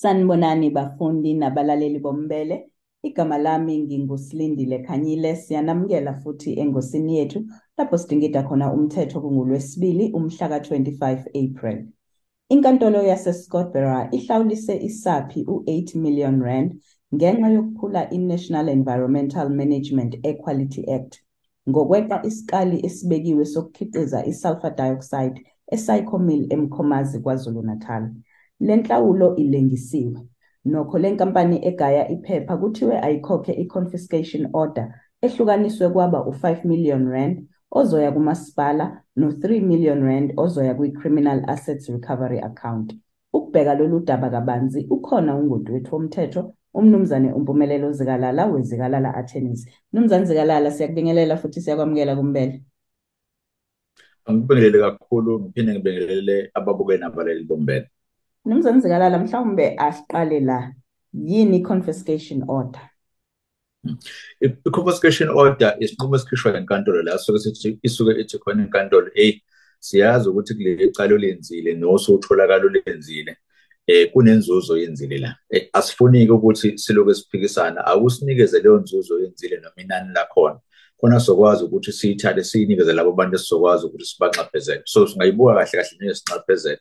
Sanibonani bafundi nabalaleli bombele. Igama lami nginguSilindile Khanyile. Siyanamukela futhi engosini yethu lapho sidingida khona umthetho kungulwesibili umhla ka-25 April. Inkantolo yase-Scottburgh ihlawulise isaphi u-8 million rand ngenxa yokuphula i-National Environmental Management Equality Act ngokweqa isikali esibekiwe sokukhiqiza i-sulfur dioxide e-Sycamore eMkhomazi KwaZulu-Natal. Le nhlawulo ilengisiwe. Nokho le nkampani egaya iphepha kuthiwe ayikhokhe i-confiscation order ehlukaniswe kwaba u-5 million rand ozoya kumasipala no-3 million rand ozoya kwi-criminal assets recovery account. Ukubheka lolu daba kabanzi ukhona ungoti wethu womthetho umnumzane uMpumelelo Zikalala weZikalala Attorneys. Mnumzane Zikalala siyakubingelela futhi siyakwamukela kumbele. Angibingelele kakhulu ngiphinde ngibingelele ababuke nabaleli bombele. Mnumzane Zikalala mhlawumbe asiqale la yini i-confiscation order? I-confiscation order isinqumo esikhishwa inkantolo la suke sithi isuke ithi khona inkantolo hey siyazi ukuthi kule cala olenzile nosutholakala olenzile eh kunenzuzo yenzile la. Asifuni-ke ukuthi siloke siphikisana akusinikeze leyo nzuzo yenzile noma inani lakhona. Khona sokwazi ukuthi siyithathe siyinikeze labo bantu esizokwazi ukuthi sibanxephezele so singayibuka kahle kahle njengesinxephezelo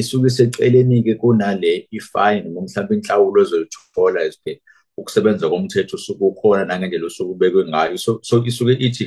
isuke iseceleni-ke kunale ifine noma mhlawumbe inhlawulo ezoyithola esiphe ukusebenza komthetho usuke ukhona nangendlela osuke ubekwe ngayo. So, so isuke ithi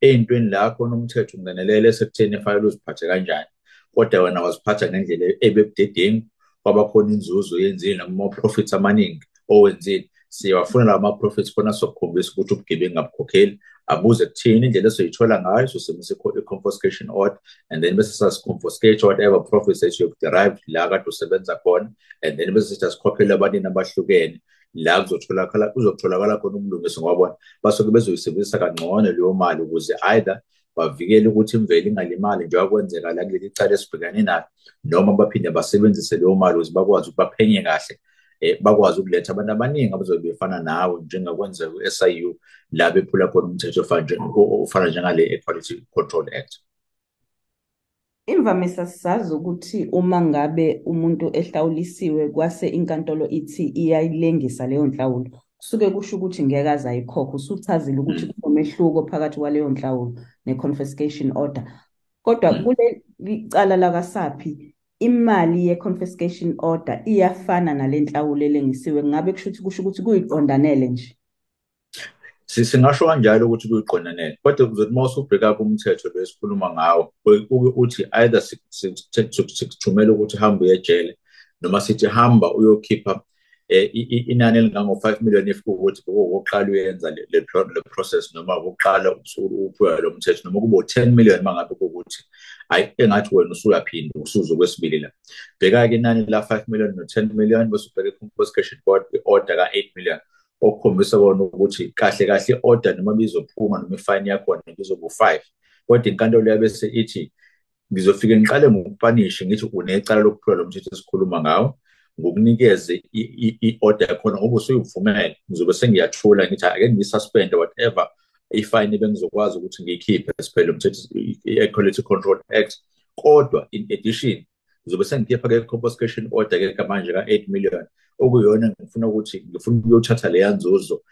ey'ntweni la khona umthetho ungenelele sekutheni efanele uziphathe kanjani kodwa wena waziphatha ngendlela ebebudedengu kwabakhona inzuzo yenzile noma ama-profits amaningi owenzile. Siyawafuna lawo ma-profits khona sokukhombisa ukuthi ubugebengu ngabukhokheli abuze kuthini indlela esoyithola ngayo sosebenzisa i-confiscation order and then bese sasiconfiscate whatever profits that you have derived la kade usebenza khona and then bese sithi asikhokhele abanini abahlukene la kuzotholakala kuzotholakala khona umlungisi ngoba basuke bezoyisebenzisa kangcono leyo mali ukuze either bavikele ukuthi imvelo ingalimali njengoba kwenzeka la kuleli cala esibhekane nalo noma baphinde basebenzise leyo mali ukuze bakwazi ukuthi baphenye kahle eh bakwazi ukuletha abantu abaningi abazobe befana nawe njengakwenzeka ku-SIU la bephula khona umthetho ofana njengale Equality Control Act. Imvamisa sisazi ukuthi uma ngabe umuntu ehlawulisiwe kwase inkantolo ithi iyayilengisa leyo nhlawulo kusuke kusho ukuthi ngeke aze ayikhokhe usuchazile ukuthi kunomehluko phakathi kwaleyo nhlawulo ne-confiscation order. Kodwa kule licala lakasaphi imali ye-confiscation order iyafana nale nhlawulo elengisiwe ngabe kusho ukuthi kusho ukuthi kuyiqondanele nje? Singasho kanjalo ukuthi kuyiqondanele kodwa uzothi uma usubheka kumthetho lo esikhuluma ngawo uthi either sikuthumela ukuthi hamba uye ejele noma sithi hamba uyokhipha inani elingango-5 million if kuwukuthi bokuqala uyenza le process noma ukuqala uphuya lo mthetho noma kube u-10 million uma ngabe kuwukuthi hayi engathi wena usuyaphinda usuze kwesibili la. Bheka-ke inani la-5 million no-10 million bese ubheka i-confiscation order ka-8 million. Okukhombisa kona ukuthi kahle kahle i-order noma bizophuma noma ifine yakhona bizoba u-5 kodwa inkantolo yabese ithi ngizofike ngiqale ngokupanishe ngithi unecala lokuphula lo mthetho esikhuluma ngawo ngokunikeze i-order yakhona ngoba usuyivumele ngizobe sengiyathula ngithi ake ngiyisuspende whatever. Ifine bengizokwazi ukuthi ngiyikhiphe siphele umthetho i-Equality Control Act. Kodwa in addition ngizobe sengikhipha-ke i-confiscation order-ke manje ka-8 million okuyiyona ngifuna ukuthi ngifuna ukuyothatha leya nzuzo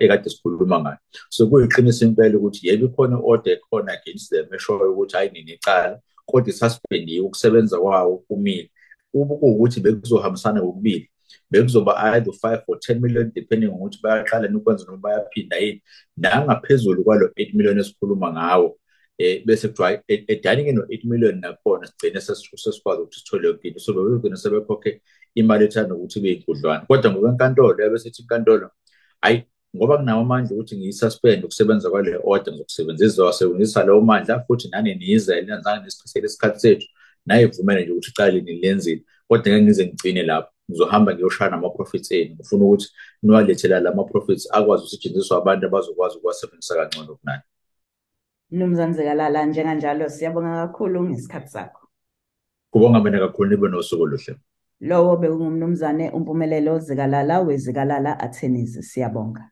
ekade sikhuluma ngayo. So kuyiqiniso impela ukuthi yebo ikhona i-order ekhona against them eshoyo ukuthi hayi ninecala kodwa isuspendiwe ukusebenza kwawo kumile uma kuwukuthi bekuzohambisana kokubili bekuzoba either 5 or 10 million depending ngokuthi bayaqala nokwenza noma bayaphinda yini. Nangaphezulu kwalo 8 million esikhuluma ngawo eh bese kuthiwa edaningi no-8 million nakhona sigcine sesikwazi ukuthi sithole yonke into. So bebegcine sebekhokhe imali ethanda ukuthi ibe yinkudlwana kodwa ngokwenkantolo yabe sithi inkantolo hayi ngoba kunawo amandla ukuthi ngiyisuspend ukusebenza kwale order ngizokusebenzisa wasebenzisa lawo mandla futhi nani niyizele nanzange nisichithele isikhathi sethu nayivumele nje ukuthi icala lini lenzile kodwa ngeke ngize ngigcine lapho. Ngizohamba ngiyoshaya nama-profits enu ngifuna ukuthi niwalethela la ma-profits akwazi ukusetshenziswa abantu abazokwazi ukuwasebenzisa kangcono kunani Mnumzane Zikalala njenganjalo siyabonga kakhulu ngesikhathi sakho. Kubonga mina kakhulu nibe nosuku oluhle. Lowo bekungumnumzane uMpumelelo Zikalala weZikalala Attorneys siyabonga.